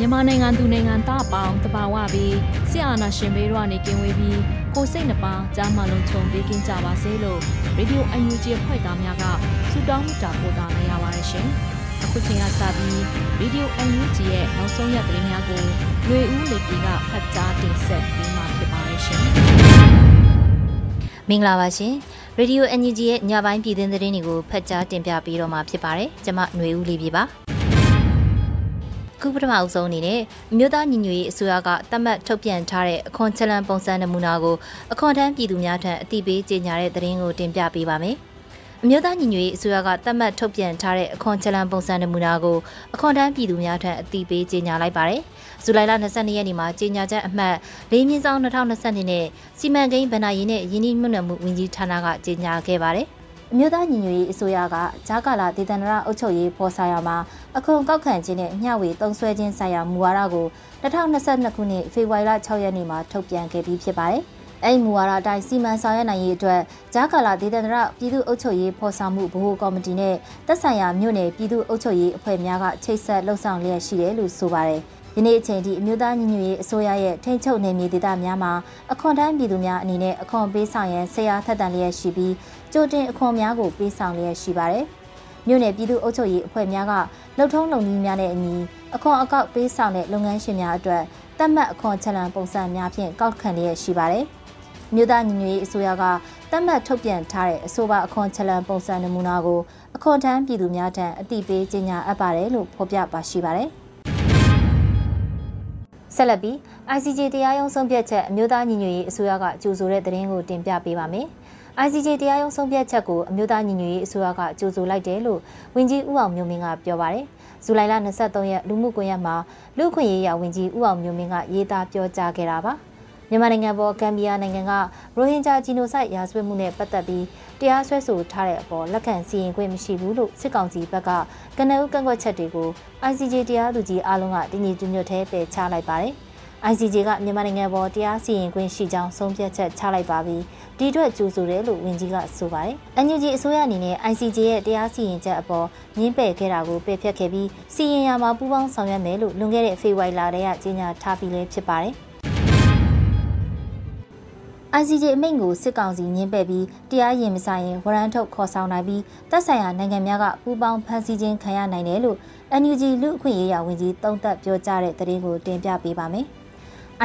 မြန်မာနိုင်ငံသူနိုင်ငံသားအပေါင်းတဘာဝပြီးဆရာနာရှင်ဘေးတို့ကနေကင်းဝေးပြီးကိုစိတ်နှပါကြားမလုံးခြုံပေးကင်းကြပါစေလို့ရေဒီယိုအန်ယူဂျီဖွဲ့သားများကဆုတောင်းမြတ်တာပို့တာနေရပါတယ်ရှင်။အခုချိန်ကစပြီးရေဒီယိုအန်ယူဂျီရဲ့နောက်ဆုံးရသတင်းများကိုလွေဦးလေပြည်ကဖတ်ကြားတင်ဆက်ပေးမှာဖြစ်ပါတယ်ရှင်။မင်္ဂလာပါရှင်။ Radio NUG ရဲ့ညပိုင်းပြည်တွင်သတင်းတွေကိုဖတ်ကြားတင်ပြပေးတော့မှာဖြစ်ပါတယ်။ကျွန်မຫນွေဦးလေးပြပါ။ ခုပထမအဆုံးအနေနဲ့အမျိုးသားညီညွတ်ရေးအစိုးရကသတ်မှတ်ထုတ်ပြန်ထားတဲ့အခွန်ချလန်ပုံစံနမူနာကိုအခွန်ထမ်းပြည်သူများထံအသိပေးကြေညာတဲ့သတင်းကိုတင်ပြပေးပါမယ်။အမျိုးသားညီညွတ်ရေးအစိုးရကသတ်မှတ်ထုတ်ပြန်ထားတဲ့အခွန်ချလန်ပုံစံနမူနာကိုအခွန်ထမ်းပြည်သူများထံအသိပေးကြေညာလိုက်ပါတယ်။ဇူလိုင်လ22ရက်နေ့မှာကြေညာချက်အမှတ်၄မြင်းဆောင်2022နဲ့စီမံကိန်းဗဏ္ဍာရေးနဲ့ယင်းနှိမ့်မှုမှုဝန်ကြီးဌာနကကြေညာခဲ့ပါတယ်။ အမျိုးသားညီညွတ်ရေးအစိုးရကဂျာကာလာဒေသန္တရအုပ်ချုပ်ရေးဖော်ဆောင်ရမှာအခွန်ကောက်ခံခြင်းနဲ့မျှဝေသုံးစွဲခြင်းဆိုင်ရာမူဝါဒကို2022ခုနှစ်ဖေဖော်ဝါရီလ6ရက်နေ့မှာထုတ်ပြန်ခဲ့ပြီးဖြစ်ပါတယ်။အဲဒီမူဝါဒအတိုင်းစီမံဆောင်ရွက်နိုင်ရေးအတွက်ဂျာကာလာဒေသန္တရပြည်သူ့အုပ်ချုပ်ရေးဖော်ဆောင်မှုဗဟိုကော်မတီနဲ့သက်ဆိုင်ရာမြို့နယ်ပြည်သူ့အုပ်ချုပ်ရေးအဖွဲ့များကချိတ်ဆက်လှုပ်ဆောင်လျက်ရှိတယ်လို့ဆိုပါတယ်။ယနေ့အချိန်ထိအမျိုးသားညီညွတ်ရေးအစိုးရရဲ့ထိန်းချုပ်နယ်မြေဒေသများမှာအခွန်တန်းပြည်သူများအနေနဲ့အခွန်ပေးဆောင်ရန်ဆရာထက်တန်လျက်ရှိပြီး ကြိုတင်အခွန်များကိုပေးဆောင်လျက်ရှိပါတယ်။မြို့နယ်ပြည်သူ့အုပ်ချုပ်ရေးအဖွဲ့များကလှုပ်ထုံးလုပ်နည်းများနဲ့အညီအခွန်အကောက်ပေးဆောင်တဲ့လုပ်ငန်းရှင်များအတွက်တတ်မှတ်အခွန်ချက်လန်ပုံစံများဖြင့်ကောက်ခံလျက်ရှိပါတယ်။မြို့သားညီညွတ်ရေးအစိုးရကတတ်မှတ်ထုတ်ပြန်ထားတဲ့အဆိုပါအခွန်ချက်လန်ပုံစံနမူနာကိုအခွန်ထမ်းပြည်သူများထံအသိပေးကြေညာအပ်ပါတယ်လို့ဖော်ပြပါရှိပါတယ်။ဆက်လက်ပြီး ICJ တရားရုံးဆုံးဖြတ်ချက်အမျိုးသားညီညွတ်ရေးအစိုးရကကြိုဆိုတဲ့သတင်းကိုတင်ပြပေးပါမယ်။ ICJ တရားရုံးဆုံးဖြတ်ချက်ကိုအမျိုးသားညီညွတ်ရေးအစိုးရကကြိုဆိုလိုက်တယ်လို့ဝန်ကြီးဦးအောင်မျိုးမင်းကပြောပါတယ်။ဇူလိုင်လ23ရက်လူမှုကွန်ရက်မှာလူခွင့်ရေးရဝန်ကြီးဦးအောင်မျိုးမင်းကရေးသားပြောကြားခဲ့တာပါ။မြန်မာနိုင်ငံပေါ်ဂမ်ဘီယာနိုင်ငံကရိုဟင်ဂျာဂျီနိုဆိုက်ရာဇဝတ်မှုနဲ့ပတ်သက်ပြီးတရားစွဲဆိုထားတဲ့အပေါ်လက်ခံစီရင်ခွင့်မရှိဘူးလို့စစ်ကောင်စီဘက်ကကနအုပ်ကန့်ကွက်ချက်တွေကို ICJ တရားသူကြီးအားလုံးကတင်းကြီးကျွညွတ်သေးပယ်ချလိုက်ပါတယ်။ ICJ ကမြန်မာနိုင်ငံပေါ်တရားစီရင်ခွင့်ရှိကြောင်းဆုံးဖြတ်ချက်ချလိုက်ပါပြီ။ဒီအတွက်ကြိုဆိုတယ်လို့ဝန်ကြီးကဆိုပါတယ်။ NUG အစိုးရအနေနဲ့ ICJ ရဲ့တရားစီရင်ချက်အပေါ်ညှင်းပယ်ခဲ့တာကိုပယ်ဖျက်ခဲ့ပြီးစီရင်ရမှာပူးပေါင်းဆောင်ရွက်မယ်လို့လွန်ခဲ့တဲ့ဖေဖော်ဝါရီလတည်းကကြေညာထားပြီးလည်းဖြစ်ပါတယ်။ ICJ အမိန့်ကိုစစ်ကောင်စီညှင်းပယ်ပြီးတရားရင်မဆိုင်ရင်ဝရမ်းထုတ်ခေါ်ဆောင်နိုင်ပြီးတပ်ဆိုင်ရာနိုင်ငံများကပူးပေါင်းဖမ်းဆီးခြင်းခံရနိုင်တယ်လို့ NUG လူအခွင့်ရေးရာဝန်ကြီးတုံးသက်ပြောကြားတဲ့သတင်းကိုတင်ပြပေးပါမယ်။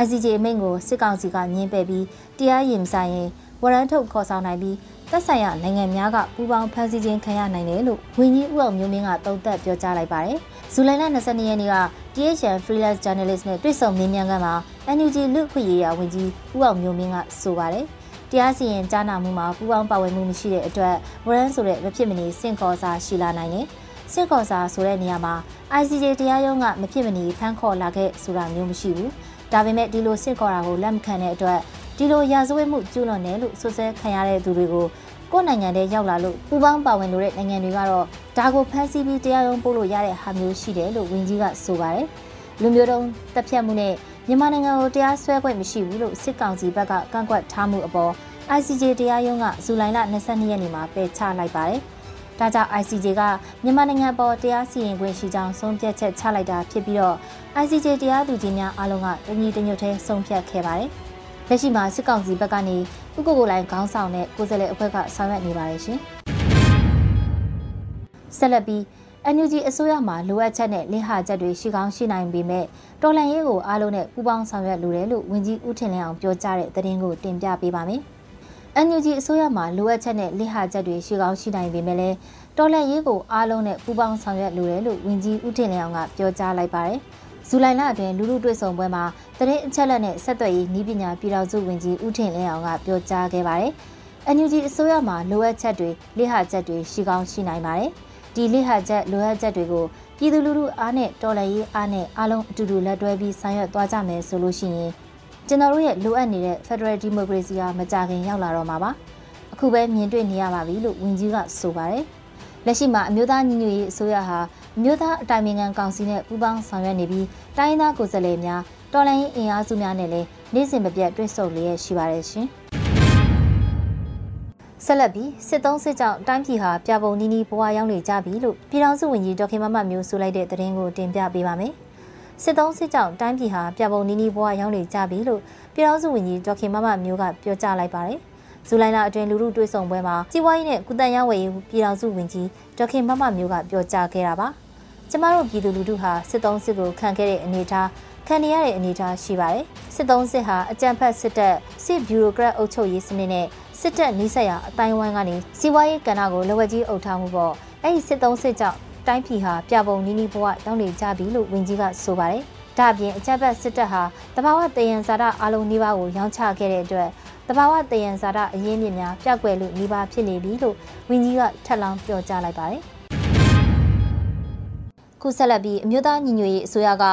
ICJ အမိန့်ကိုစစ်ကောင်စီကညှင်းပယ်ပြီးတရားရင်မဆိုင်ရင်ဝရမ်းထုတ်ခေါ်ဆောင်နိုင်ပြီးသက်ဆိုင်ရာနိုင်ငံများကပူးပေါင်းဖမ်းဆီးခြင်းခံရနိုင်တယ်လို့ဝန်ကြီးဦးအောင်မျိုးမင်းကတုံ့သက်ပြောကြားလိုက်ပါတယ်။ဇူလိုင်လ22ရက်နေ့က THN Freelance Journalist နဲ့တွေ့ဆုံမေးမြန်းခန်းမှာ NUG လူ့ခွင့်ရေးရာဝန်ကြီးဦးအောင်မျိုးမင်းကဆိုပါတယ်။တရားစီရင်ကြားနာမှုမှာပူးပေါင်းပါဝင်မှုမရှိတဲ့အတွက်ဝရမ်းဆိုတဲ့မဖြစ်မနေစင့်ခေါ်စာရှိလာနိုင်တယ်။စင့်ခေါ်စာဆိုတဲ့နေရာမှာ ICJ တရားရုံးကမဖြစ်မနေဖမ်းခေါ်လာခဲ့ဆိုတာမျိုးမရှိဘူး။ ဒါပေမဲ့ဒီလိုစင့်ခေါ်တာကိုလက်မခံတဲ့အတွက်ဒီလိုရာဇဝတ်မှုကျူးလွန်တယ်လို့ဆွဆွဲခံရတဲ့သူတွေကိုကိုယ့်နိုင်ငံထဲရောက်လာလို့ပူပေါင်းပါဝင်လို့တဲ့နိုင်ငံတွေကတော့ဒါကိုဖမ်းဆီးပြီးတရားရုံးပို့လို့ရတဲ့ဟာမျိုးရှိတယ်လို့ဝန်ကြီးကဆိုပါတယ်။လူမျိုးတုံးတပ်ဖြတ်မှုနဲ့မြန်မာနိုင်ငံကိုတရားစွဲခွင့်မရှိဘူးလို့စစ်ကောင်စီဘက်ကကန့်ကွက်ထားမှုအပေါ် ICJ တရားရုံးကဇူလိုင်လ22ရက်နေ့မှာပယ်ချလိုက်ပါတယ်။ ဒါကြောင့် ICJ ကမြန်မာနိုင်ငံပေါ်တရားစီရင်ခွင့်ရှိကြောင်းဆုံးဖြတ်ချက်ချလိုက်တာဖြစ်ပြီးတော့ ICJ တရားသူကြီးများအားလုံးကတညီတညွတ်တည်းဆုံးဖြတ်ခဲ့ပါတယ်။လက်ရှိမှာစစ်ကောင်စီဘက်ကနေဥက္ကိုကိုလိုင်းခေါင်းဆောင်တဲ့ကိုယ်စားလှယ်အဖွဲ့ကဆောင်ရွက်နေပါတယ်ရှင်။ဆက်လက်ပြီး NUG အစိုးရမှလိုအပ်ချက်နဲ့လင်းဟာချက်တွေရှိကောင်းရှိနိုင်ပေမဲ့တော်လန်ရေးကိုအားလုံးနဲ့ပူးပေါင်းဆောင်ရွက်လိုတယ်လို့ဝန်ကြီးဦးထင်လင်းအောင်ပြောကြားတဲ့သတင်းကိုတင်ပြပေးပါမယ်။ NUG အစိုးရမှလိုအပ်ချက်နဲ့လင်းဟာချက်တွေရှိကောင်းရှိနိုင်ပေမဲ့လည်းတော်လန်ရေးကိုအားလုံးနဲ့ပူးပေါင်းဆောင်ရွက်လိုတယ်လို့ဝန်ကြီးဦးထင်လင်းအောင်ကပြောကြားလိုက်ပါတယ်။ဇူလိုင်လအတွင်းလူလူတွေ့ဆုံပွဲမှာတရင်အချက်လက်နဲ့ဆက်သွယ်ရေးဤပညာပြည်တော်စုဝန်ကြီးဦးထင်လင်းအောင်ကပြောကြားခဲ့ပါတယ်။ NUG အစိုးရမှလိုအပ်ချက်တွေလိဟာချက်တွေရှိကောင်းရှိနိုင်ပါတယ်။ဒီလိဟာချက်လိုအပ်ချက်တွေကိုပြည်သူလူထုအားနဲ့တော်လှန်ရေးအားနဲ့အားလုံးအတူတူလက်တွဲပြီးဆောင်ရွက်သွားကြမယ်ဆိုလို့ရှိရင် ကျွန်တော်တို့ရဲ့လိုအပ်နေတဲ့ Federal Democracy ကမကြခင်ရောက်လာတော့မှာပါအခုပဲမြင်တွေ့နေရပါပြီလို့ဝန်ကြီးကဆိုပါတယ်လက်ရှိမှာအမျိုးသားညီညွတ်ရေးအစိုးရဟာအမျိုးသားအတိုင်ပင်ခံကောင်စီနဲ့ပူးပေါင်းဆောင်ရွက်နေပြီးတိုင်းသားကိုယ်စားလှယ်များတော်လှန်ရေးအင်အားစုများနဲ့လည်းနေ့စဉ်မပြတ်တွေ့ဆုံလျက်ရှိပါတယ်ရှင်။ဆက်လက်ပြီးစစ်သုံးစစ်ကြောင့်တိုင်းပြည်ဟာပြပုံနီးနီးဘဝရောက်နေကြပြီလို့ပြည်ထောင်စုဝန်ကြီးဒေါက်ခင်မမမျိုးဆိုလိုက်တဲ့သတင်းကိုတင်ပြပေးပါမယ်။ စစ်သုံးစစ်ကြောင့်တိုင်းပြည်ဟာပြပုံနီးနီးဘဝရောက်နေကြပြီလို့ပြည်ထောင်စုဝန်ကြီးဒေါက်ခင်မမမျိုးကပြောကြားလိုက်ပါတယ်။ဇူလိုင်လအတွင်းလူမှုတွေ့ဆုံပွဲမှာစီးပွားရေးနဲ့ကုသရေးဝယ်ရေးပြည်ထောင်စုဝန်ကြီးဒေါက်ခင်မမမျိုးကပြောကြားခဲ့တာပါ။ကျမတို့ပြည်သူလူထုဟာစစ်သုံးစစ်ကိုခံခဲ့တဲ့အနေအထားခံရတဲ့အနေအထားရှိပါတယ်။စစ်သုံးစစ်ဟာအကြံဖက်စစ်တပ်စစ်ဘျူရိုကရက်အုပ်ချုပ်ရေးစနစ်နဲ့စစ်တပ်နှိစက်ရအတိုင်းဝိုင်းကနေစီးပွားရေးကဏ္ဍကိုလက်ဝက်ကြီးအုပ်ထားမှုပေါ့အဲ့ဒီစစ်သုံးစစ်ကြောင့် တိုင်းပြည်ဟာပြပုံနီးနီးဘဝရောက်နေကြပြီလို့ဝန်ကြီးကဆိုပါတယ်ဒါအပြင်အကြက်ဘက်စစ်တပ်ဟာတဘာဝတယံဇာတအလုံးနှိပါကိုရောင်းချခဲ့တဲ့အတွက်တဘာဝတယံဇာတအရင်းမြစ်များပြောက်ကွယ်လို့နှိပါဖြစ်နေပြီလို့ဝန်ကြီးကထပ်လောင်းပြောကြားလိုက်ပါတယ်ခုဆက်လက်ပြီးအမျိုးသားညီညွတ်ရေးအစိုးရက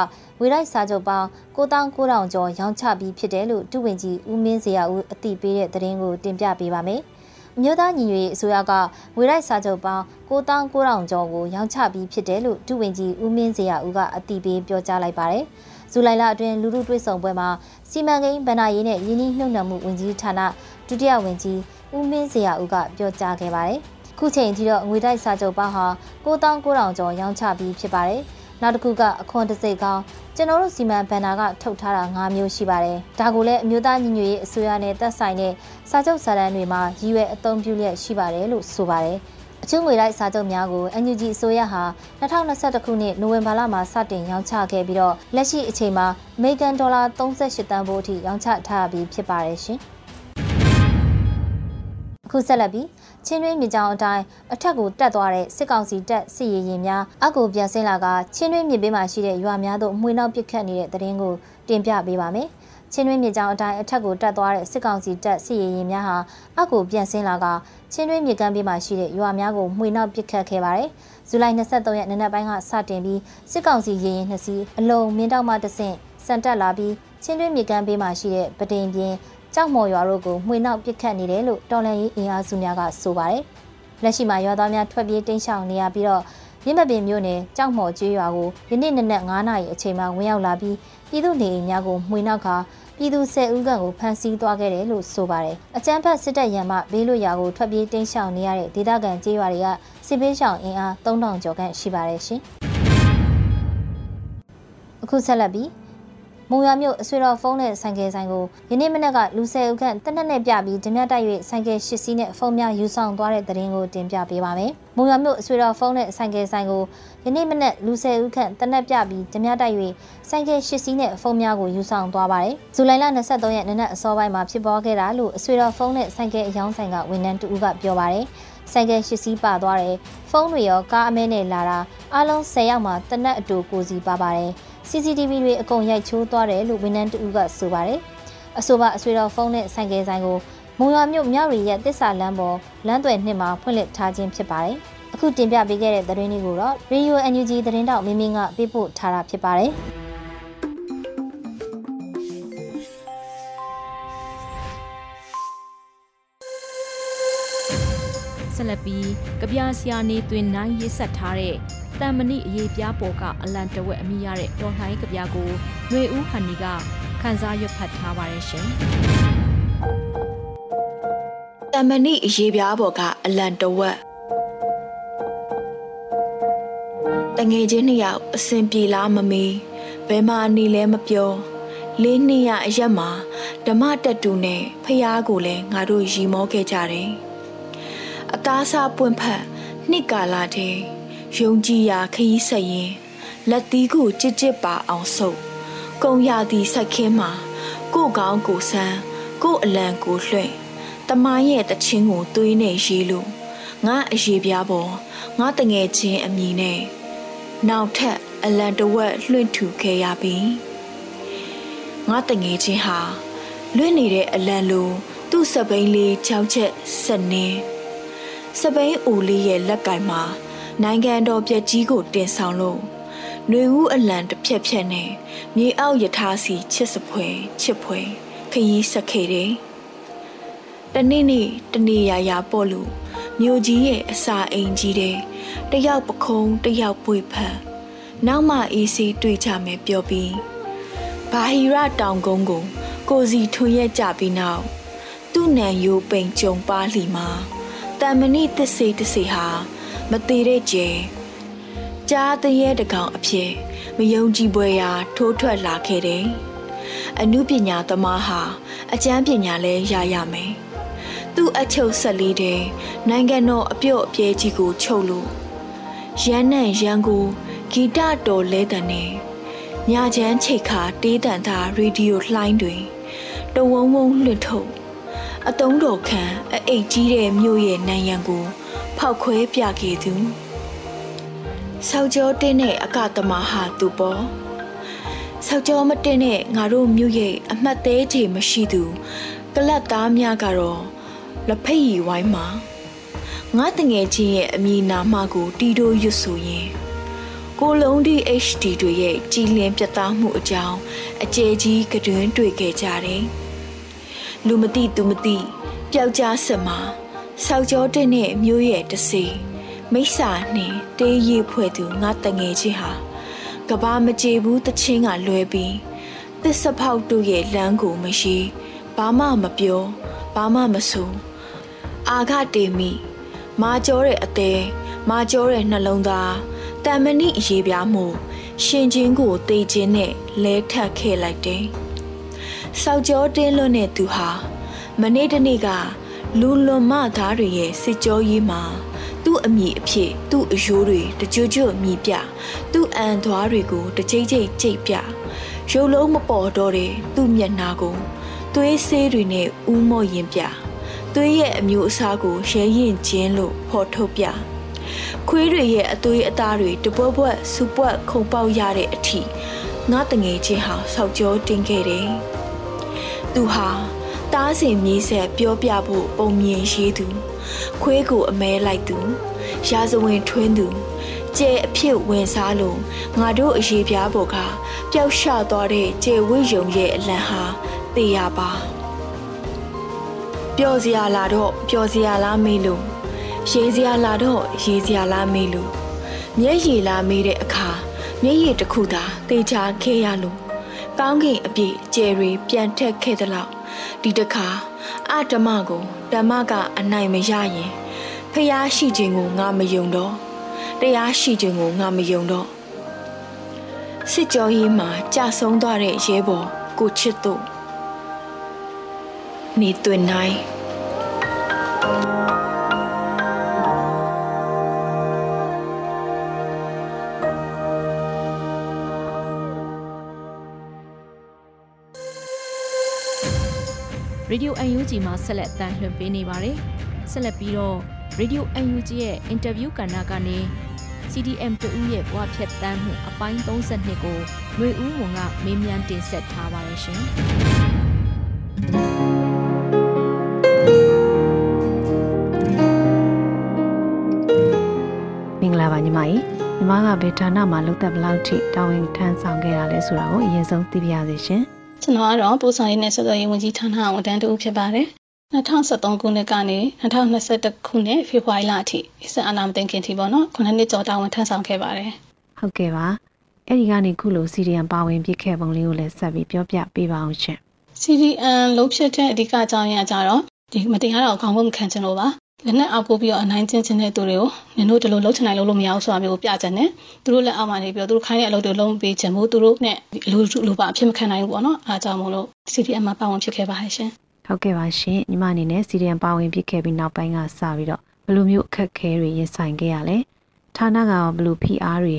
ဝေရိုက်စာချုပ်ပေါင်း9900ကျော်ရောင်းချပြီးဖြစ်တယ်လို့ဒုဝန်ကြီးဦးမင်းစရာဦးအသိပေးတဲ့သတင်းကိုတင်ပြပေးပါမယ်။ အမျိုးသားညီညွတ်ရေးအစိုးရကဝေရိုက်စာချုပ်ပေါင်း9900ကျော်ကိုရောင်းချပြီးဖြစ်တယ်လို့ဒုဝန်ကြီးဦးမင်းစရာဦးကအသိပေးပြောကြားလိုက်ပါတယ်။ဇူလိုင်လအတွင်းလူလူတွေ့ဆုံပွဲမှာစီမံကိန်းဗဏ္ဍာရေးနဲ့ယင်းနှိမ့်နှံမှုဝန်ကြီးဌာနဒုတိယဝန်ကြီးဦးမင်းစရာဦးကပြောကြားခဲ့ပါတယ်။ခုချိန်ထိတော့ငွေတိုက်စာချုပ်ပေါင်းဟာ9900ကျော်ရောင်းချပြီးဖြစ်ပါတယ်။ နောက်တစ်ခုကအခွန်တစိတ်ကောင်းကျွန်တော်တို့စီမံဘဏ္ဍာကထုတ်ထားတာ၅မျိုးရှိပါတယ်။ဒါကိုလည်းအမျိုးသားညီညွတ်ရေးအစိုးရနဲ့သက်ဆိုင်တဲ့စာချုပ်စာတမ်းတွေမှာရည်ရွယ်အသုံးပြုလျက်ရှိပါတယ်လို့ဆိုပါတယ်။အချင်းငွေလိုက်စာချုပ်များကို NUG အစိုးရဟာ2021ခုနှစ်နိုဝင်ဘာလမှာစတင်ရောင်းချခဲ့ပြီးတော့လက်ရှိအချိန်မှာအမေရိကန်ဒေါ်လာ38တန်ဖိုးအထိရောင်းချထားပြီးဖြစ်ပါတယ်ရှင်။အခုဆက်လက်ပြီး ချင်းတွင်းမြေကြောင်အတိုင်းအထက်ကိုတက်သွားတဲ့စစ်ကောင်စီတပ်စစ်ရေးရင်များအကူပြန်ဆင်းလာကချင်းတွင်းမြေပေးမှာရှိတဲ့ရွာများသို့မှွေနောက်ပစ်ခတ်နေတဲ့တရင်ကိုတင်ပြပေးပါမယ်။ချင်းတွင်းမြေကြောင်အတိုင်းအထက်ကိုတက်သွားတဲ့စစ်ကောင်စီတပ်စစ်ရေးရင်များဟာအကူပြန်ဆင်းလာကချင်းတွင်းမြေကမ်းပေးမှာရှိတဲ့ရွာများကိုမှွေနောက်ပစ်ခတ်ခဲ့ပါတယ်။ဇူလိုင်23ရက်နေ့နက်ပိုင်းကစတင်ပြီးစစ်ကောင်စီရေရင်နှစ်စီးအလုံးမင်းတောက်မှတဆင့်စံတက်လာပြီးချင်းတွင်းမြေကမ်းပေးမှာရှိတဲ့ပဒိန်ပြင်း ကြောက်မော်ရွာတို့ကိုမှွေနောက်ပစ်ခတ်နေတယ်လို့တော်လန်ရေးအင်အားစုများကဆိုပါတယ်။လက်ရှိမှာရွာသားများထွက်ပြေးတိမ်းရှောင်နေရပြီးတော့ရင်းမပင်မြို့နယ်ကြောက်မော်ကျွေးရွာကိုယနေ့နနက်9နာရီအချိန်မှာဝင်ရောက်လာပြီးပြည်သူနေအိမ်များကိုမှွေနောက်ကပြည်သူ10ဦးခန့်ကိုဖမ်းဆီးသွားခဲ့တယ်လို့ဆိုပါတယ်။အကြမ်းဖက်စစ်တပ်ရန်မှဘေးလွတ်ရာကိုထွက်ပြေးတိမ်းရှောင်နေရတဲ့ဒေသခံကျေးရွာတွေကစစ်ပေးရှောင်အင်အား3000ကျော်ခန့်ရှိပါတယ်ရှင်။အခုဆက်လက်ပြီး မုံရမြို့အဆွေတော်ဖုန်းနဲ့ဆိုင်ကယ်ဆိုင်ကိုယနေ့မနက်ကလူဆယ်ဦးခန့်တနက်နဲ့ပြပြီးဓမြတိုက်၍ဆိုင်ကယ်ရှစ်စီးနဲ့ဖုန်းများယူဆောင်သွားတဲ့တဲ့ရင်ကိုတင်ပြပေးပါမယ်။မုံရမြို့အဆွေတော်ဖုန်းနဲ့ဆိုင်ကယ်ဆိုင်ကိုယနေ့မနက်လူဆယ်ဦးခန့်တနက်ပြပြီးဓမြတိုက်၍ဆိုင်ကယ်ရှစ်စီးနဲ့ဖုန်းများကိုယူဆောင်သွားပါတယ်။ဇူလိုင်လ23ရက်နေ့နက်အစောပိုင်းမှာဖြစ်ပေါ်ခဲ့တာလို့အဆွေတော်ဖုန်းနဲ့ဆိုင်ကယ်အယောင်းဆိုင်ကဝန်ထမ်းတူကပြောပါတယ်။ဆိုင်ကယ်ရှစ်စီးပါသွားတယ်။ဖုန်းတွေရောကားအမဲနဲ့လာတာအလုံး10ယောက်မှတနက်အတူကိုစီပါပါတယ်။ CCTV တွေအကုန်ရိုက်ချိုးသွားတယ်လို့ဝန်ထမ်းတဦးကဆိုပါတယ်။အဆိုပါအဆွေတော်ဖုန်းနဲ့ဆိုင်ကယ်ဆိုင်ကိုမုံရွာမြို့မြောက်ရီရဲ့တစ္ဆာလမ်းပေါ်လမ်းသွယ်နှစ်မှာဖွင့်လှစ်ထားခြင်းဖြစ်ပါတယ်။အခုတင်ပြပေးခဲ့တဲ့သတင်းလေးကိုတော့ Radio NUG သတင်းတောက်မင်းမင်းကပေးပို့ထားတာဖြစ်ပါတယ်။ဆက်လက်ပြီးကြပြဆရာနေတွင်နိုင်ရေးဆက်ထားတဲ့ တန်မဏိအရေးပြားပေါ်ကအလံတဝက်အမိရတဲ့တော်လှန်ရေးကြပြကိုຫນွေဦးဟန်နီကခန်းစားရွတ်ဖတ်ထားပါတယ်ရှင်တမဏိအရေးပြားပေါ်ကအလံတဝက်တငယ်ချင်းနှစ်ယောက်အစဉ်ပြေလားမမေးဘယ်မှာနေလဲမပြောလေးနှစ်ရအရက်မှာဓမ္မတက်တူနဲ့ဖះကိုလည်းငါတို့ရီမောခဲ့ကြတယ်အသားစားပွင့်ဖက်နှစ်ကာလာတဲ့ ယုံကြည်ရာခရီးဆက်ရင်လက်သီးကိုကြစ်ကြစ်ပါအောင်ဆုပ်ကုံရသည့်စိုက်ခင်းမှာကိုကောင်းကိုဆန်းကိုအလံကိုလွှင့်တမိုင်းရဲ့တချင်းကိုသွေးနဲ့ရေးလို့ငါအရေးပြားပေါ်ငါတငယ်ချင်းအမိနဲ့နောက်ထပ်အလံတဝက်လွှင့်ထူခဲ့ရပြီငါတငယ်ချင်းဟာလွင့်နေတဲ့အလံလိုသူ့စပိန်လေးချောက်ချက်ဆက်နေစပိန်အိုလေးရဲ့လက်ကင်မှာ နိုင်ငံတော်ပြက်ကြီးကိုတင်ဆောင်လို့ຫນွေဦးအလံတစ်ဖြက်ဖြက်နဲ့မြေအောက်ယထာစီချစ်စပွဲချစ်ပွဲခရီးဆက်ခဲ့တယ်။တနေ့နေ့တနေ့ရာရာပေါ့လို့မြို့ကြီးရဲ့အစာအိမ်ကြီးတဲ့တယောက်ပခုံးတယောက်ပွေဖက်နောက်မှအေးစီတွေ့ကြမယ်ပြောပြီးဘာဟီရတောင်ကုန်းကိုကိုစီထွန်ရက်ကြပြီးနောက်သူ့နံယိုပိန်ကြုံပါလီမှာတမဏိတစ္ဆေတစ္ဆေဟာ မသေးတဲ့ကျဲကြားတရဲတကောင်အဖြစ်မယုံကြည်ပွဲရာထိုးထွက်လာခဲ့တယ်။အမှုပညာသမားဟာအကျမ်းပညာလဲရရမယ်။သူ့အချုပ်ဆက်လေးတဲ့နိုင်ငံတော်အပြုတ်အပြဲကြီးကိုချုပ်လို့ရန်နဲ့ရန်ကိုဂီတတော်လဲတဲ့နဲ့ညချမ်းချိတ်ခါတေးတန်သားရေဒီယိုလှိုင်းတွင်တဝုံဝုံလွှင့်ထုတ် အတုံးတော်ခံအအိတ်ကြီးတဲ့မြို့ရဲ့နံရံကို ဖောက်ခွဲပြခဲ့သူဆောက်ကျော်တင်းတဲ့အကတမဟာသူပေါ်ဆောက်ကျော်မတင်းတဲ့ငါတို့မြို့ရဲ့အမှတ်သေးချေမရှိသူကလတ်သားများကတော့လက်ဖက်ရည်ဝိုင်းမှာငါတငယ်ချင်းရဲ့အမည်နာမကိုတီးတိုးရွတ်ဆိုရင်ကိုလုံးဒီ HD တွေရဲ့ကြည်လင်ပြတ်သားမှုအကြောင်းအကျယ်ကြီးကတွင်တွေ့ခဲ့ကြတယ်။ လူမသိသူမသိပျောက်ကြားဆက်မှာဆောက်ကျော်တဲ့နဲ့မျိုးရဲ့တစေမိစ္ဆာနှင့်တေးရီဖွဲ့သူငါတငယ်ချင်းဟာကဘာမကြေဘူးတချင်းကလွဲပြီးသစ္စာဖောက်တို့ရဲ့လမ်းကိုမရှိဘာမှမပြောဘာမှမဆိုအာဃတေမိမာကျောတဲ့အသေးမာကျောတဲ့နှလုံးသားတမဏိအရေးပြားမှုရှင်ချင်းကိုတေခြင်းနဲ့လဲထပ်ခဲ့လိုက်တယ်။ စောက်ကြောတင်းလွတ်တဲ့သူဟာမနေ့တနေ့ကလူလွန်မသားတွေရဲ့စစ်ကြောရေးမှာသူ့အမိအဖြစ်သူ့အယိုးတွေတကြွကြွမြည်ပြသူ့အန်သွားတွေကိုတကြိတ်ကြိတ်ကြိတ်ပြရုပ်လုံးမပေါ်တော့တဲ့သူ့မျက်နှာကိုသွေးဆေးတွေနဲ့ဥမော့ရင်ပြသွေးရဲ့အမျိုးအစားကိုရဲရင်ချင်းလို့ဖော်ထုတ်ပြခွေးတွေရဲ့အသွေးအသားတွေတပွက်ပွက်စူပွက်ခုံပေါက်ရတဲ့အထိငါတငယ်ချင်းဟာဆောက်ကြောတင်ခဲ့တယ်။ သူဟာတားစင်မြေးဆက်ပြောပြဖို့ပုံမြင်ရေးသူ ခွေးကိုအမဲလိုက်သူရာဇဝင်ထွင်းသူကျဲအဖြစ်ဝင်စားလို့ငါတို့အရေးပြားပေါ်ကပျောက်ရှသွားတဲ့ကျဲဝိယုံရဲ့အလံဟာတေးရပါပျော်စရာလာတော့ပျော်စရာလားမေးလို့ရေးစရာလာတော့ရေးစရာလားမေးလို့မျက်ရည်လာမေးတဲ့အခါမျက်ရည်တစ်ခုသာတေချာခဲ့ရလို့ ကောင်းကင်အပြည့်ကျယ်ရီပြန်ထက်ခဲ့သလောက်ဒီတခါအဓမ္မကိုဓမ္မကအနိုင်မရရင်ဖျားရှိခြင်းကိုငါမယုံတော့တရားရှိခြင်းကိုငါမယုံတော့စစ်ကြောရေးမှာကြာဆုံးသွားတဲ့ရဲဘော်ကိုချစ်တို့နေတွင်နိုင် Radio UNG မှာဆက်လက်တမ်းလွှင့်ပေးနေပါတယ်။ဆက်လက်ပြီးတော့ Radio UNG ရဲ့ interview ကဏ္ဍကနေ CDM တူဦးရဲ့ဘဝဖြတ်တန်းမှုအပိုင်း32ကိုຫນွေဦးဝန်ကမေးမြန်းတင်ဆက်ထားပါတယ်ရှင်မင်္ဂလာပါညီမကြီးညီမကဘယ်ဌာနမှာလုပ်သက်ဘလောက်ထိတာဝန်ထမ်းဆောင်ခဲ့တာလဲဆိုတာကိုအရင်ဆုံးသိပြရစီရှင် ကျွန်တော်ကတော့ပို့ဆောင်ရေးနဲ့ဆက်သွယ်ရေးဝန်ကြီးဌာနဝန်ထမ်းတူဖြစ်ပါတယ်2023ခုနှစ်ကနေ2021ခုနှစ်ဖေဖော်ဝါရီလအထိစစ်အာဏာမသိမ်းခင်ထိပေါ့နော်ခုနှစ်နှစ်ကျော်တာဝန်ထမ်းဆောင်ခဲ့ပါတယ်ဟုတ်ကဲ့ပါအဲ့ဒီကနေခုလို CDM ပါဝင်ပြခဲ့ပုံလေးကိုလည်းဆက်ပြီးပြောပြပေးပါအောင်ရှင် CDM လုံးဖြစ်တဲ့အဓိကအကြောင်းရင်းအကြတော့ဒီမတရားတော့အကောင်းဆုံးမခံချင်လို့ပါ လက်နဲ့အောက်ပို့ပြီးတော့အနိုင်ကျင့်ခြင်းတဲ့သူတွေကိုနင်တို့ဒီလိုလှုပ်ချင်နိုင်လို့မရဘူးဆိုတာမျိုးကိုပြချင်တယ်သူတို့လက်အောက်မှာနေပြီးတော့သူတို့ခိုင်းတဲ့အလုပ်တွေလုံးပေးချင်မှုသူတို့နဲ့လူလူပါအဖြစ်မခံနိုင်ဘူးပေါ့နော်အားကြောင့်မို့လို့ CDM မှာပါဝင်ဖြစ်ခဲ့ပါတယ်ရှင်ဟုတ်ကဲ့ပါရှင်ညီမအနေနဲ့ CDM ပါဝင်ဖြစ်ခဲ့ပြီးနောက်ပိုင်းကစပြီးတော့ဘယ်လိုမျိုးအခက်အခဲတွေရင်ဆိုင်ခဲ့ရလဲဌာနကဘလို့ PR တွေ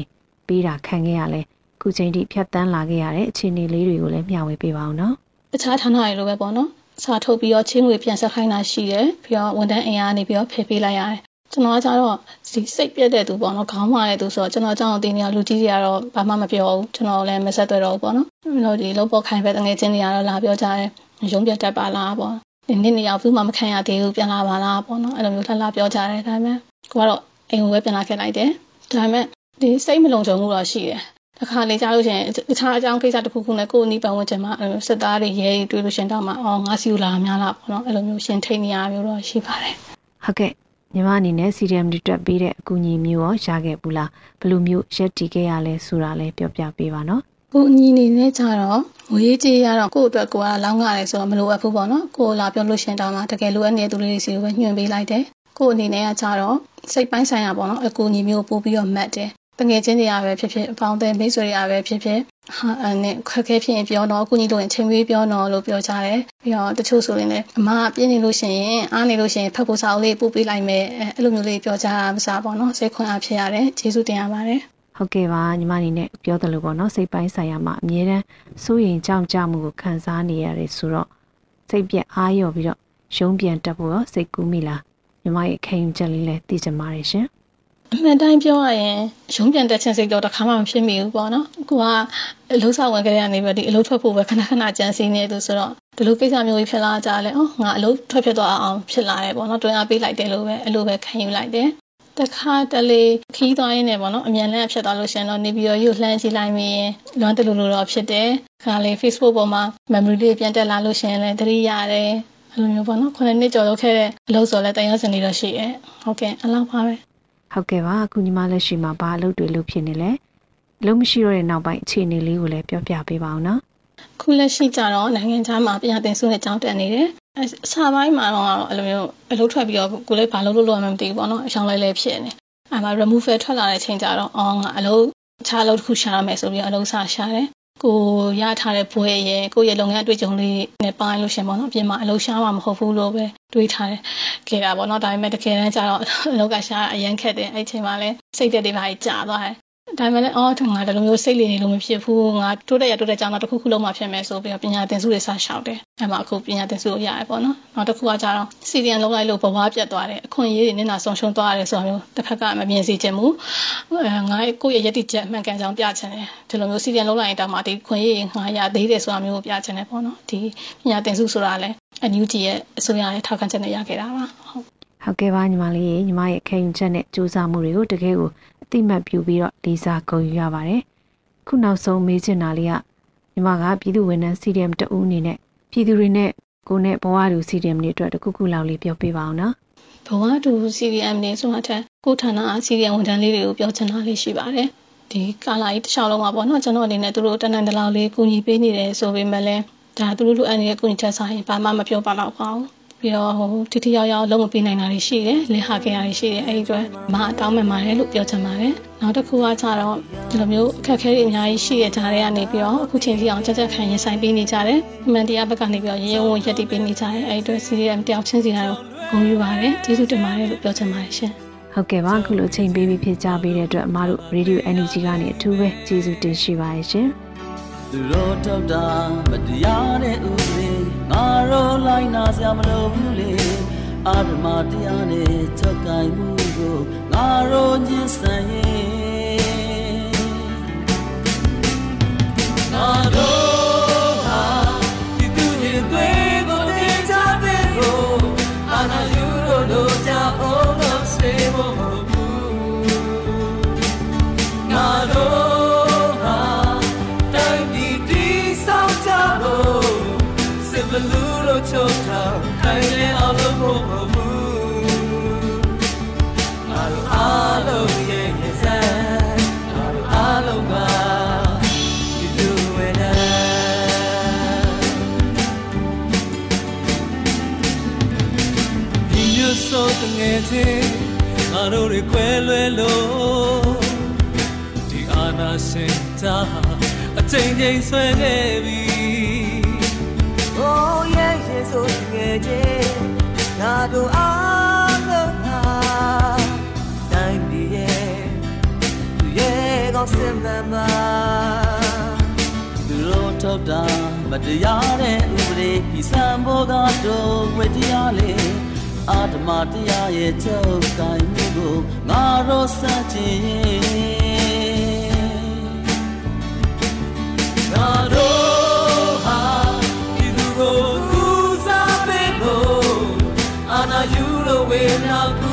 ပေးတာခံခဲ့ရလဲခုချိန်ထိဖြတ်တန်းလာခဲ့ရတဲ့အခြေအနေလေးတွေကိုလည်းမျှဝေပေးပါအောင်နော်တခြားဌာနတွေလိုပဲပေါ့နော် စာထုတ်ပြီးတော့ချင်းငွေပြန်ဆက်ခိုင်းတာရှိတယ်ပြီးတော့ဝန်ထမ်းအင်အားနေပြီးတော့ဖယ်ပေးလိုက်ရတယ်ကျွန်တော်ကကြတော့ဒီစိတ်ပြက်တဲ့သူပေါ့နော်ခေါင်းမာတဲ့သူဆိုတော့ကျွန်တော်အကြောင်းအတင်းနေလူကြီးတွေကတော့ဘာမှမပြောဘူးကျွန်တော်လည်းမဆက်သွဲတော့ဘူးပေါ့နော်ပြီးတော့ဒီလုံးပေါ်ခိုင်းပဲတငယ်ချင်းတွေကတော့လာပြောကြတယ်ရုံးပြတ်တတ်ပါလားပေါ့ဒီနေ့နေရောက်ဘူးမှမခံရသေးဘူးပြန်လာပါလားပေါ့နော်အဲ့လိုမျိုးလှလှပြောကြတယ်ဒါပေမဲ့ကိုကတော့အိမ်ကိုပဲပြန်လာခဲ့လိုက်တယ်ဒါပေမဲ့ဒီစိတ်မလုံခြုံမှုတော့ရှိတယ် တခါလေကြားလို့ရှိရင်တခြားအကြောင်းကိစ္စတစ်ခုခုနဲ့ကိုယ်နီးပတ်ဝန်းကျင်မှာစစ်သားတွေရဲတွေတွေ့လို့ရှင်တော့မှအော်ငါစီလာများလားပေါ့နော်အဲ့လိုမျိုးရှင်ထိတ်နေရမျိုးတော့ရှိပါတယ်ဟုတ်ကဲ့ညီမအနေနဲ့ CDM တွေတွက်ပေးတဲ့အကူအညီမျိုးရောရခဲ့ဘူးလားဘယ်လိုမျိုးရက်တည်ခဲ့ရလဲဆိုတာလည်းပြောပြပေးပါနော်ကိုညီနေနဲ့ကြတော့ငွေကြေးရတော့ကို့အတွက်ကိုကလောင်းရတယ်ဆိုတော့မလိုအပ်ဘူးပေါ့နော်ကိုလာပြောလို့ရှင်တော့မှတကယ်လိုအပ်နေတဲ့သူလေးစီကိုပဲညွှန်ပေးလိုက်တယ်ကိုအနေနဲ့ကကြတော့စိတ်ပိုင်းဆိုင်ရာပေါ့နော်အကူအညီမျိုးပို့ပြီးတော့မှတ်တယ်တ ငယ်ချင်းတွေကပဲဖြစ်ဖြစ်အပေါင်းအသင်းမိတ်ဆွေတွေကပဲဖြစ်ဖြစ်ဟာအဲ့နဲ့ခက်ခဲဖြစ်ရင်ပြောတော့အခုညီတို့ရင်ချိန်ပြီးပြောတော့လို့ပြောကြတယ်ပြီးတော့တချို့ဆိုရင်လည်းအမကပြင်းနေလို့ရှိရင်အားနေလို့ရှိရင်ဖတ်ဖို့စာအုပ်လေးပို့ပေးလိုက်မယ်အဲ့လိုမျိုးလေးပြောကြတာမစားပေါ့နော်စိတ်ခွန်အားဖြစ်ရတယ်ကျေးဇူးတင်ရပါတယ်ဟုတ်ကဲ့ပါညီမအနေနဲ့ပြောသလိုပေါ့နော်စိတ်ပိုင်းဆိုင်ရာမှာအမြဲတမ်းစိုးရင်ကြောက်ကြမှုကိုခံစားနေရတယ်ဆိုတော့စိတ်ပြက်အားရောပြီးတော့ရုံးပြန်တက်ဖို့ရောစိတ်ကူးမိလားညီမရဲ့ခံယူချက်လေးလည်းသိချင်ပါတယ်ရှင် အမှန်တိုင်းပြောရရင်ရုံးပြန်တက်ခြင်းစိတ်တော့တစ်ခါမှမဖြစ်မိဘူးပေါ့နော်ကိုကအလုပ်ဆောင်ဝင်ကြရနေပြီးဒီအလုပ်ထွက်ဖို့ပဲခဏခဏကြံစည်နေသူဆိုတော့ဒီလိုကိစ္စမျိုးကြီးဖြစ်လာကြလဲအော်ငါအလုပ်ထွက်ဖြစ်သွားအောင်ဖြစ်လာတယ်ပေါ့နော်တွင်အားပေးလိုက်တယ်လို့ပဲအဲ့လိုပဲခံယူလိုက်တယ်တခါတလေခီးသွားရင်းနဲ့ပေါ့နော်အမြန်လန်းဖြစ်သွားလို့ရှင်တော့နေပြီးတော့ရုပ်လှမ်းကြည့်လိုက်မိရင်လွမ်းတလူလိုတော့ဖြစ်တယ်ခါလေ Facebook ပေါ်မှာ memory လေးပြန်တက်လာလို့ရှင်လည်းသတိရတယ်အဲ့လိုမျိုးပေါ့နော်ခုနှစ်နှစ်ကျော်လောက်ခဲ့တဲ့အလုပ်ဆိုလည်းတရားစင်နေတော့ရှိရဲ့ဟုတ်ကဲ့အလောက်ပါပဲ ဟုတ်ကဲ့ပါအခုညီမလက်ရှိမှာဘာအလုပ်တွေလုပ်ဖြစ်နေလဲအလုပ်မရှိတော့တဲ့နောက်ပိုင်းအခြေအနေလေးကိုလည်းပြောပြပေးပါအောင်နော်ခုလက်ရှိကြတော့နိုင်ငံခြားမှာပညာသင်ဆုနဲ့ကျောင်းတက်နေတယ်အစာပိုင်းမှာတော့အဲ့လိုမျိုးအလုပ်ထွက်ပြီးတော့ကိုလည်းဘာလုပ်လို့လုပ်ရမှမသိဘူးပေါ့နော်အချောင်းလေးလေးဖြစ်နေအဲ့မှာ removal ထွက်လာတဲ့ချိန်ကျတော့အော်ငါအလုပ်ခြားအလုပ်တစ်ခုရှာရမယ်ဆိုပြီးအလုပ်စာရှာတယ် ကိုရထားတဲ့ဘွဲရဲ့ကိုရဲ့လုပ်ငန်းအတွေ့အကြုံလေးနဲ့ပိုင်းလို့ရှင်ပေါ့နော်အပြင်မှာအလုပ်ရှားမှာမဟုတ်ဘူးလို့ပဲတွေးထားတယ်ခဲ့တာပေါ့နော်ဒါပေမဲ့တကယ်တမ်းကျတော့အလုပ်ကရှားအရန်ခက်တယ်အဲ့ချိန်မှာလဲစိတ်သက်တွေပါကြာသွားတယ် ဒါပေမဲ့လည်းအော်ငါဒီလိုမျိုးစိတ်လေနေလို့မဖြစ်ဘူးငါတိုးတက်ရတိုးတက်ကြောင်းတော့တစ်ခုခုလုံးမှဖြစ်မယ်ဆိုပြီးတော့ပညာသင်စုတွေစရှောက်တယ်အဲ့မှာအခုပညာသင်စုကိုရတယ်ပေါ့နော်နောက်တစ်ခုကကြတော့စီဒီယန်လုံးလိုက်လို့ဘဝပြတ်သွားတယ်အခွင့်အရေးတွေနဲ့နာဆုံးရှုံးသွားတယ်ဆိုတာမျိုးတစ်ဖက်ကမမြင်စေချင်ဘူးငါကိုယ့်ရဲ့ယက်တိချက်အမှန်ကန်ကြောင်းပြချင်တယ်ဒီလိုမျိုးစီဒီယန်လုံးလိုက်ရင်တောင်မှဒီခွင့်ရငါရသေးတယ်ဆိုတာမျိုးကိုပြချင်တယ်ပေါ့နော်ဒီပညာသင်စုဆိုတာလည်းအန်ယူဂျီရဲ့အစိုးရရဲ့ထောက်ခံချက်နဲ့ရခဲ့တာပါဟုတ် ဟုတ်ကဲ့ပါညီမလေးညီမရဲ့ခံယူချက်နဲ့စူးစမ်းမှုတွေကိုတကယ်ကိုတိမှတ်ပြုပြီးတော့လေးစားဂုဏ်ယူရပါတယ်။ခုနောက်ဆုံးမေးချင်တာလေးကညီမကပြည်သူဝန်ထမ်း CDM တဦးအနေနဲ့ပြည်သူတွေနဲ့ကိုနဲ့ဘဝတူ CDM တွေအတွက်တခုခုလောက်လေးပြောပြပါအောင်နော်။ဘဝတူ CDM တွေဆိုတာထက်ကိုဌာနအ CDM ဝန်ထမ်းလေးတွေကိုပြောချင်တာလေးရှိပါတယ်။ဒီကာလာကြီးတစ်လျှောက်လုံးမှာပေါ့နော်ကျွန်တော်အနေနဲ့သူတို့တနန်တလောက်လေးကူညီပေးနေတယ်ဆိုပေမဲ့လည်းဒါသူတို့လိုအပ်နေတဲ့ကူညီချက်ဆိုင်ဘာမှမပြောပါတော့ပါဘူး။ ပြီးတော့ဟိုတိတိယောက်ယောက်လုံးမပေးနိုင်တာတွေရှိတယ်လင်းဟာခဲ့တာတွေရှိတယ်အဲ့ဒီအတွက်မအတောင်းမှန်ပါတယ်လို့ပြောချင်ပါတယ်နောက်တစ်ခုကကြတော့ဒီလိုမျိုးအခက်အခဲတွေအများကြီးရှိတဲ့ကြားထဲကနေပြီးတော့အခုချိန်ကြီးအောင်ကြက်ကြက်ခံရင်ဆိုင်ပေးနေကြတယ်အမှန်တရားဘက်ကနေပြီးတော့ရေရဲဝံ့ရက်တည်ပေးနေကြတယ်အဲ့ဒီအတွက် CDM တယောက်ချင်းစီကတော့ဂုဏ်ယူပါတယ်ကျေးဇူးတင်ပါတယ်လို့ပြောချင်ပါတယ်ရှင်ဟုတ်ကဲ့ပါအခုလိုချိန်ပေးပြီးဖြစ်ကြပေးတဲ့အတွက်အမားတို့ Radio Energy ကနေအထူးပဲကျေးဇူးတင်ရှိပါတယ်ရှင်သူတို့ထုတ်တာမတရားတဲ့ဥပဒေ ငါတို့လိုက်နာစရာမလိုဘူးလေအာရမတရားနဲ့ချက်ကင်မှုကိုငါတို့ညှင်းဆန်ရင် ချုပ်ထားခိုင်လေအောင်လို့ဖို့မဘူးငါတို့အားလုံးရဲ့ရဲ့စံငါတို့အားလုံးကဒီလိုဝဲနာဒီမျိုးဆိုတငယ်ချင်းငါတို့တွေခွဲလွဲလို့ဒီအာနာစင်တာအချိန်ချင်းဆွဲခဲ့ပြီ Oh yeah ဆိုငယ်ချင်းငါတို့အားလုံးဟာတိုင်းပြည်ရဲ့ကောင်းစင်မှန်ပါသူတို့ထုတ်တာမတရားတဲ့ဥပဒေဒီစံဘောကတော့ဝေတရားလေအာဓမတရားရဲ့ချုပ်ကိုင်မှုကိုငါတို့စัจကျင်ငါတို့ ယူလို့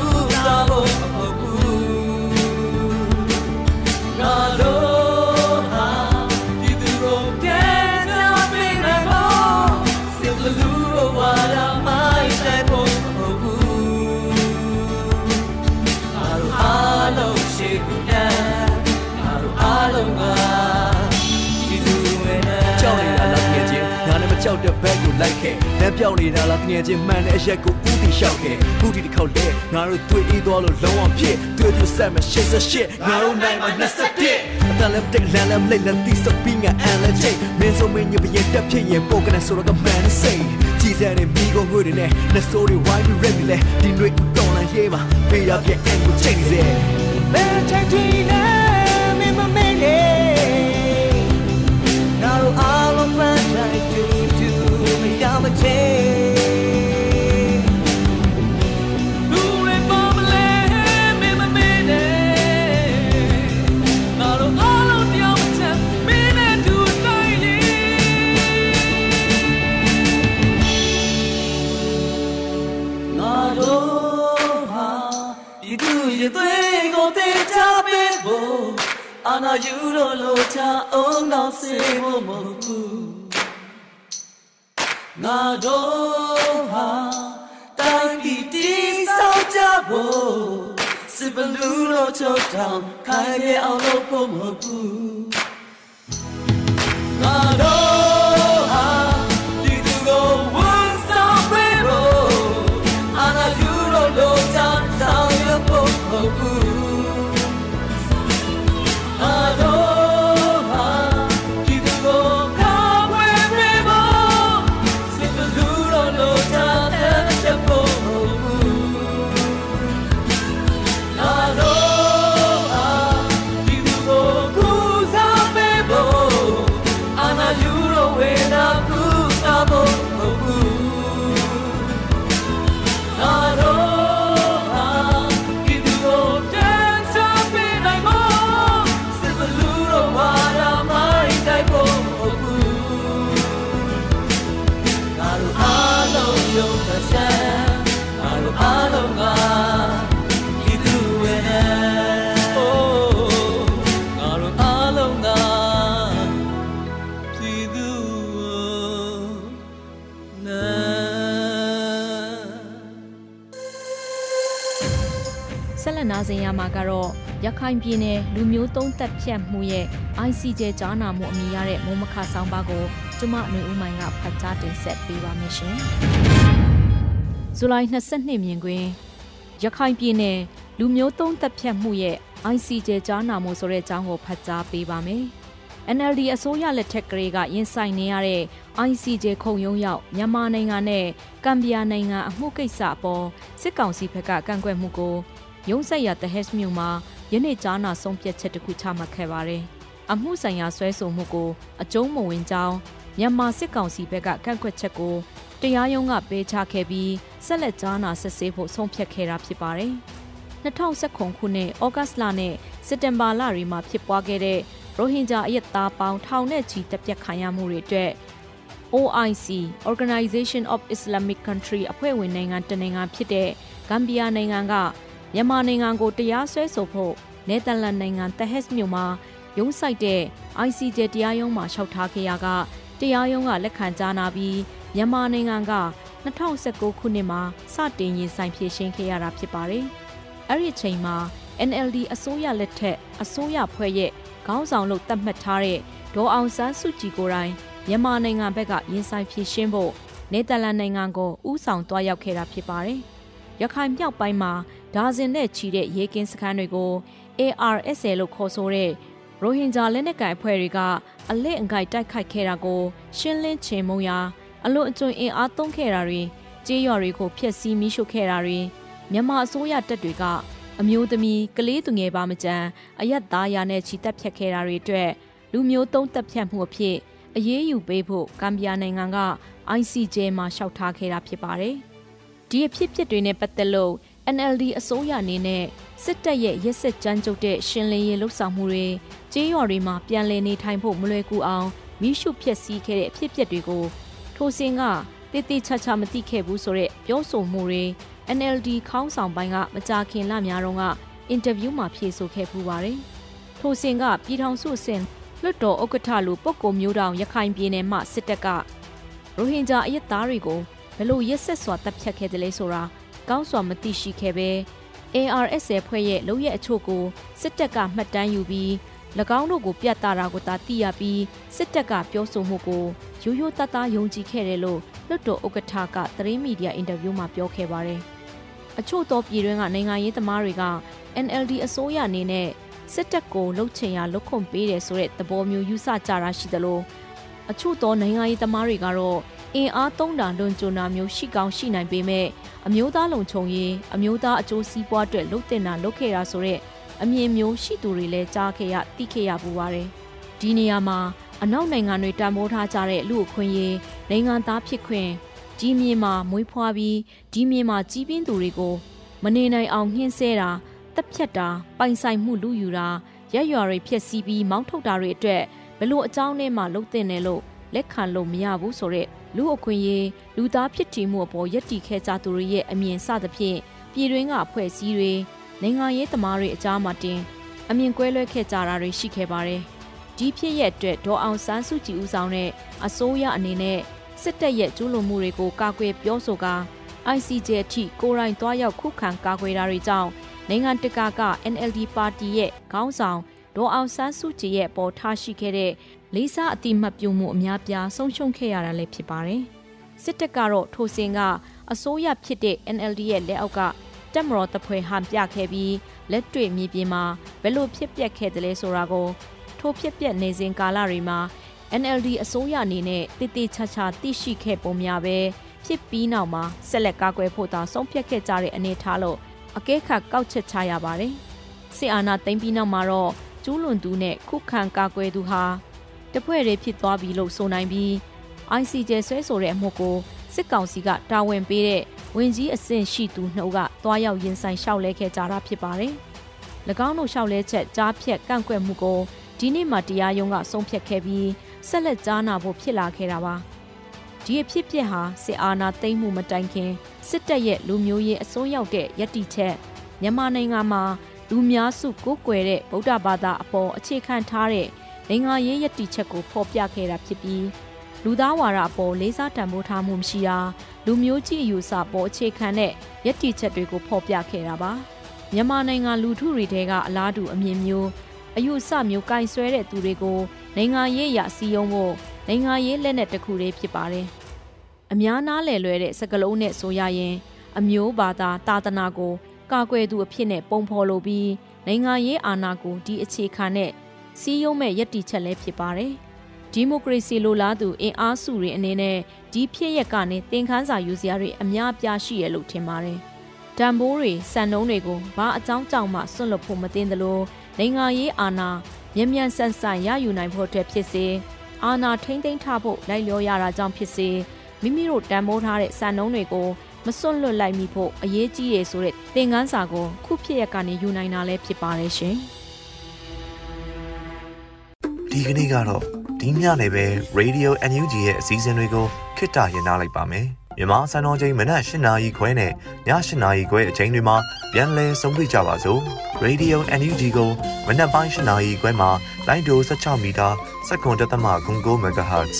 လိုက်ခဲ့လမ်းပြောင်းနေတာလားတကယ်ချင်းမှန်တဲ့အရက်ကိုဥတီလျှောက်ခဲ့ဥတီတစ်ခေါက်လဲငါတို့တွေ့အေးသွားလို့လုံးဝဖြစ်တွေ့တွေ့ဆက်မရှစ်ဆက်ရှစ်ငါတို့နိုင်မှာ21အတလည်းတက်လမ်းလည်းမလိမ့်လည်းတိစပင်းကအန်လည်းချိတ်မင်းစုံမင်းညပြည့်တက်ဖြစ်ရင်ပိုကနေဆိုတော့ကမန်စိတ်ကြည်စံနေမိကုန်ငွေတွေနဲ့နှစိုးတွေဝိုင်းပြီးရက်ပြီးလဲဒီတွေတော်လာရေးပါပေးရပြအန်ကိုချိန်နေစေဘယ်ချိ နဲ့ငါတို့အားလုံးတယောက်တစ်ချက်မင်းနဲ့တူတိုင်းလေငါတို့ဟာဒီသူရဲ့သွေးကိုတေးချပေးဖို့အာနာယူလို့လို့ချအောင်တော့စေဖို့မဟုတ်ဘူး ငါတို့ဟာတိုင်းပြည်တည်ဆောက်ကြဖို့စစ်ဘလူးလို့ချုပ်တောင်ခိုင်ရအောင်လုပ်ဖို့မဟုတ်ဘူးငါတို့ ကတော့ရခိုင်ပြည်နယ်လူမျိုးသုံးသက်ဖြတ်မှုရဲ့ ICJ ကြားနာမှုအမိရတဲ့မုံမခဆောင်းပါးကိုကျမຫນွေဦးမိုင်ကဖတ်ကြားတင်ဆက်ပေးပါမယ်ရှင်။ဇူလိုင်22မြင်ကွင်းရခိုင်ပြည်နယ်လူမျိုးသုံးသက်ဖြတ်မှုရဲ့ ICJ ကြားနာမှုဆိုတဲ့အကြောင်းကိုဖတ်ကြားပေးပါမယ်။ NLD အစိုးရလက်ထက်ကလေးကရင်ဆိုင်နေရတဲ့ ICJ ခုံရုံးရောက်မြန်မာနိုင်ငံနဲ့ကမ်ဘီယာနိုင်ငံအမှုကိစ္စအပေါ်စစ်ကောင်စီဘက်ကကန့်ကွက်မှုကို ရုံးဆက်ရတဟက်စ်မြို့မှာယနေ့ကြားနာဆုံးဖြတ်ချက်တစ်ခုချမှတ်ခဲ့ပါတယ်။အမှုဆိုင်ရာဆွဲဆိုမှုကိုအကျုံးမဝင်ကြောင်းမြန်မာစစ်ကောင်စီဘက်ကကန့်ကွက်ချက်ကိုတရားရုံးကပေးချခဲ့ပြီးဆက်လက်ကြားနာစစ်ဆေးဖို့ဆုံးဖြတ်ခဲ့တာဖြစ်ပါတယ်။2019ခုနှစ်ဩဂတ်လနဲ့စက်တင်ဘာလတွေမှာဖြစ်ပွားခဲ့တဲ့ရိုဟင်ဂျာအရက်သားပေါင်းထောင်နဲ့ချီတပ်ပြတ်ခံရမှုတွေအတွက် OIC Organization of Islamic Country အဖွဲ့ဝင်နိုင်ငံတနိုင်ငံဖြစ်တဲ့ဂမ်ဘီယာနိုင်ငံက မြန်မာနိုင်ငံကိုတရားစွဲဆိုဖို့နယ်သာလန်နိုင်ငံတဟက်စ်မြို့မှာရုံးဆိုင်တဲ့ ICJ တရားရုံးမှာလျှောက်ထားခဲ့ရကတရားရုံးကလက်ခံကြားနာပြီးမြန်မာနိုင်ငံက2019ခုနှစ်မှာစတင်ရင်ဆိုင်ဖြည့်ရှင်းခဲ့ရတာဖြစ်ပါတယ်။အဲ့ဒီအချိန်မှာ NLD အစိုးရလက်ထက်အစိုးရဖွဲ့ရဲ့ခေါင်းဆောင်လို့သတ်မှတ်ထားတဲ့ဒေါ်အောင်ဆန်းစုကြည်ကိုယ်တိုင်မြန်မာနိုင်ငံဘက်ကရင်ဆိုင်ဖြည့်ရှင်းဖို့နယ်သာလန်နိုင်ငံကိုဥဆောင်သွားရောက်ခဲ့တာဖြစ်ပါတယ်။ရခိုင်မြောက်ပိုင်းမှာ ဒါဇင်နဲ့ချီတဲ့ရေကင်းစခန်းတွေကို ARSL လို့ခေါ်ဆိုတဲ့ရိုဟင်ဂျာလက်နက်ကိုင်အဖွဲ့တွေကအလစ်အငိုက်တိုက်ခိုက်ခဲ့တာကိုရှင်းလင်းချေမှုရာအလွန်အကျွံအင်အားသုံးခဲ့တာတွေကြေးရွာတွေကိုဖျက်ဆီးမိရှုခဲ့တာတွေမြန်မာအစိုးရတပ်တွေကအမျိုးသမီးကလေးသူငယ်ပါမကြံအယက်သားရာနဲ့ချီတက်ဖြတ်ခဲ့တာတွေအတွက်လူမျိုးတုံးတက်ဖြတ်မှုအဖြစ်အရေးယူပေးဖို့ကမ်ဘီယာနိုင်ငံက ICJ မှာလျှောက်ထားခဲ့တာဖြစ်ပါတယ်။ဒီအဖြစ်ဖြစ်တွေနဲ့ပတ်သက်လို့ NLD အစိုးရအနေနဲ့စစ်တပ်ရဲ့ရက်စက်ကြမ်းကြုတ်တဲ့ရှင်လင်းရေးလှုပ်ဆောင်မှုတွေကြေးရွာတွေမှာပြန်လည်နေထိုင်ဖို့မလွယ်ကူအောင်မိရှုဖျက်ဆီးခဲ့တဲ့အဖြစ်အပျက်တွေကိုထိုစဉ်ကတည်တည်ချာချာမသိခဲ့ဘူးဆိုတဲ့ပြောဆိုမှုတွေ NLD ခေါင်းဆောင်ပိုင်းကမကြာခင်လများတုန်းကအင်တာဗျူးမှာဖြေဆိုခဲ့ပူပါတယ်။ထိုစဉ်ကပြည်ထောင်စုအဆင့်လွတ်တော်ဥက္ကဋ္ဌလူပုဂ္ဂိုလ်မျိုးတောင်ရခိုင်ပြည်နယ်မှစစ်တပ်ကရိုဟင်ဂျာအယက်သားတွေကိုဘလို့ရက်ဆက်စွာတပ်ဖြတ်ခဲ့တယ်လဲဆိုတာ ကောင်းစွာမသိရှိခဲ့ပဲ ARS ဖွဲ့ရဲ့လုံရဲ့အချို့ကိုစစ်တပ်ကမှတ်တမ်းယူပြီး၎င်းတို့ကိုပြတ်တာတာကိုသာသိရပြီးစစ်တပ်ကပြောဆိုမှုကိုရိုးရိုးသားသားယုံကြည်ခဲ့တယ်လို့လွတ်တော်ဥက္ကဋ္ဌကသတင်းမီဒီယာအင်တာဗျူးမှာပြောခဲ့ပါတယ်။အချို့သောပြည်တွင်းကနိုင်ငံရေးသမားတွေက NLD အစိုးရအနေနဲ့စစ်တပ်ကိုလှုပ်ချင်ရလှုပ်ခွန်ပေးတယ်ဆိုတဲ့သဘောမျိုးယူဆကြတာရှိသလိုအချို့သောနိုင်ငံရေးသမားတွေကတော့ အင်အားသုံးတာလွန်ကျွံတာမျိုးရှိကောင်းရှိနိုင်ပေမဲ့အမျိုးသားလုံခြုံရေးအမျိုးသားအကျိုးစီးပွားအတွက်လှုပ်တင်တာလုပ်ခဲ့တာဆိုတဲ့အမြင်မျိုးရှိသူတွေလည်းကြားခဲ့ရသိခဲ့ရပူပါတယ်။ဒီနေရာမှာအနောက်နိုင်ငံတွေတံမိုးထားကြတဲ့လူအခွင့်ရေးနိုင်ငံသားဖြစ်ခွင့်ကြီးမြင့်မှာမွေးဖွားပြီးဒီမြင့်မှာကြီးပြင်းသူတွေကိုမနေနိုင်အောင်နှင်းဆဲတာတက်ဖြတ်တာပိုင်ဆိုင်မှုလူယူတာရက်ရွာတွေဖျက်ဆီးပြီးမောင်းထုတ်တာတွေအတွက်ဘလို့အကြောင်းနဲ့မှလှုပ်တင်တယ်လို့ လက်ခံလို့မရဘူးဆိုတဲ့လူအခွင့်ရေးလူသားဖြစ်တည်မှုအပေါ်ယက်တီခဲ့ကြသူတွေရဲ့အမြင်စသဖြင့်ပြည်တွင်းကအဖွဲ့အစည်းတွေနိုင်ငံရေးသမားတွေအကြားမှာတင်အမြင်ကွဲလွဲခဲ့ကြတာတွေရှိခဲ့ပါတယ်။ဒီဖြစ်ရဲ့အတွက်ဒေါ်အောင်ဆန်းစုကြည်ဦးဆောင်တဲ့အစိုးရအနေနဲ့စစ်တပ်ရဲ့ကျူးလွန်မှုတွေကိုကာကွယ်ပြောဆိုကာ ICJ အထိကိုရိုင်းသွားရောက်ခုခံကာကွယ်တာတွေကြောင့်နိုင်ငံတကာက NLD ပါတီရဲ့ခေါင်းဆောင် ဒေါ်အောင်ဆန်းစုကြည်ရဲ့ပေါ်ထားရှိခဲ့တဲ့လေးစားအတိမတ်ပြုမှုအများပြားဆုံးရှုံးခဲ့ရတာလည်းဖြစ်ပါတယ်။စစ်တပ်ကတော့ထိုစဉ်ကအစိုးရဖြစ်တဲ့ NLD ရဲ့လက်အောက်ကတက်မတော်တပွဲဟန်ပြခဲ့ပြီးလက်တွေ့မြေပြင်မှာဘယ်လိုဖြစ်ပျက်ခဲ့တယ်လဲဆိုတာကိုထိုဖြစ်ပျက်နေစဉ်ကာလတွေမှာ NLD အစိုးရအနေနဲ့တည်တည်ချာချာသိရှိခဲ့ပုံများပဲဖြစ်ပြီးနောက်မှာဆက်လက်ကာကွယ်ဖို့သာဆုံးဖြတ်ခဲ့ကြတဲ့အနေထားလို့အကဲခတ်ကောက်ချက်ချရပါတယ်။စစ်အာဏာသိမ်းပြီးနောက်မှာတော့ ကျူးလွန်သူနဲ့ခုခံကာကွယ်သူဟာတဖွဲ့တွေဖြစ်သွားပြီလို့ဆိုနိုင်ပြီး ICJ ဆွဲဆိုတဲ့အမှုကိုစစ်ကောင်စီကတာဝန်ပေးတဲ့ဝင်ကြီးအဆင့်ရှိသူနှုတ်ကတွားရောက်ရင်ဆိုင်လျှောက်လဲခဲ့ကြတာဖြစ်ပါတယ်။၎င်းတို့လျှောက်လဲချက်ကြားဖြတ်ကန့်ကွက်မှုကိုဒီနေ့မှတရားရုံးကဆုံးဖြတ်ခဲ့ပြီးဆက်လက်ကြားနာဖို့ဖြစ်လာခဲ့တာပါ။ဒီအဖြစ်ပြက်ဟာစစ်အာဏာသိမ်းမှုမတိုင်ခင်စစ်တပ်ရဲ့လူမျိုးရေးအစိုးရောက်တဲ့ယက်တီချက်မြန်မာနိုင်ငံမှာ လူများစုကိုးကွယ်တဲ့ဗုဒ္ဓဘာသာအပေါ်အခြေခံထားတဲ့နိုင်ငံရေးယက်တီချက်ကိုဖော်ပြခဲ့တာဖြစ်ပြီးလူသားဝါဒအပေါ်လေးစားတန်ဖိုးထားမှုမရှိတာလူမျိုးကြီးအယူဆပေါ်အခြေခံတဲ့ယက်တီချက်တွေကိုဖော်ပြခဲ့တာပါမြန်မာနိုင်ငံလူထုတွေတဲကအလားတူအမြင်မျိုးအယူဆမျိုးကင်ဆွဲတဲ့သူတွေကိုနိုင်ငံရေးရစီယုံဖို့နိုင်ငံရေးလက်နက်တစ်ခုလေးဖြစ်ပါတယ်အများနားလည်လွဲတဲ့စကလုံးနဲ့ဆိုရရင် အမျိုးဘာသာတာသနာကို ကာကွယ်သူအဖြစ်နဲ့ပုံဖော်လိုပြီးနိုင်ငံရေးအာဏာကိုဒီအခြေခံနဲ့စီးရုံးမဲ့ယက်တီချက်လည်းဖြစ်ပါတယ်။ဒီမိုကရေစီလိုလားသူအင်အားစုတွေအနေနဲ့ဒီဖြစ်ရက်ကနေသင်ခန်းစာယူစရာတွေအများပြားရှိရလို့ထင်ပါတယ်။တံပိုးတွေစံနှုံးတွေကိုဘာအကြောင်းကြောင့်မှဆွန့်လွတ်ဖို့မတင်သလိုနိုင်ငံရေးအာဏာမြ мян ဆန်ဆန်ရယူနိုင်ဖို့အတွက်ဖြစ်စေအာဏာထိမ့်သိမ်းထားဖို့လိုက်လျောရတာကြောင့်ဖြစ်စေမိမိတို့တံမိုးထားတဲ့စံနှုံးတွေကို မစွန့်လွတ်လိုက်မိဖို့အရေးကြီးရဆိုတဲ့သင်ခန်းစာကိုခုဖြစ်ရက်ကနေယူနိုင်တာလည်းဖြစ်ပါတယ်ရှင်။ဒီကနေ့ကတော့ဒီညနေပဲ Radio NUG ရဲ့အစည်းအဝေးကိုခਿੱတရနာလိုက်ပါမယ်။မြန်မာစံတော်ချိန်မနက်၈နာရီခွဲနဲ့ည၈နာရီခွဲအချိန်တွေမှာပြန်လည်ဆုံးဖြတ်ကြပါစို့။ Radio NUG ကိုမနက်ပိုင်း၈နာရီခွဲမှာလိုင်းဒို16မီတာစက္ကန့်တသမ9 MHz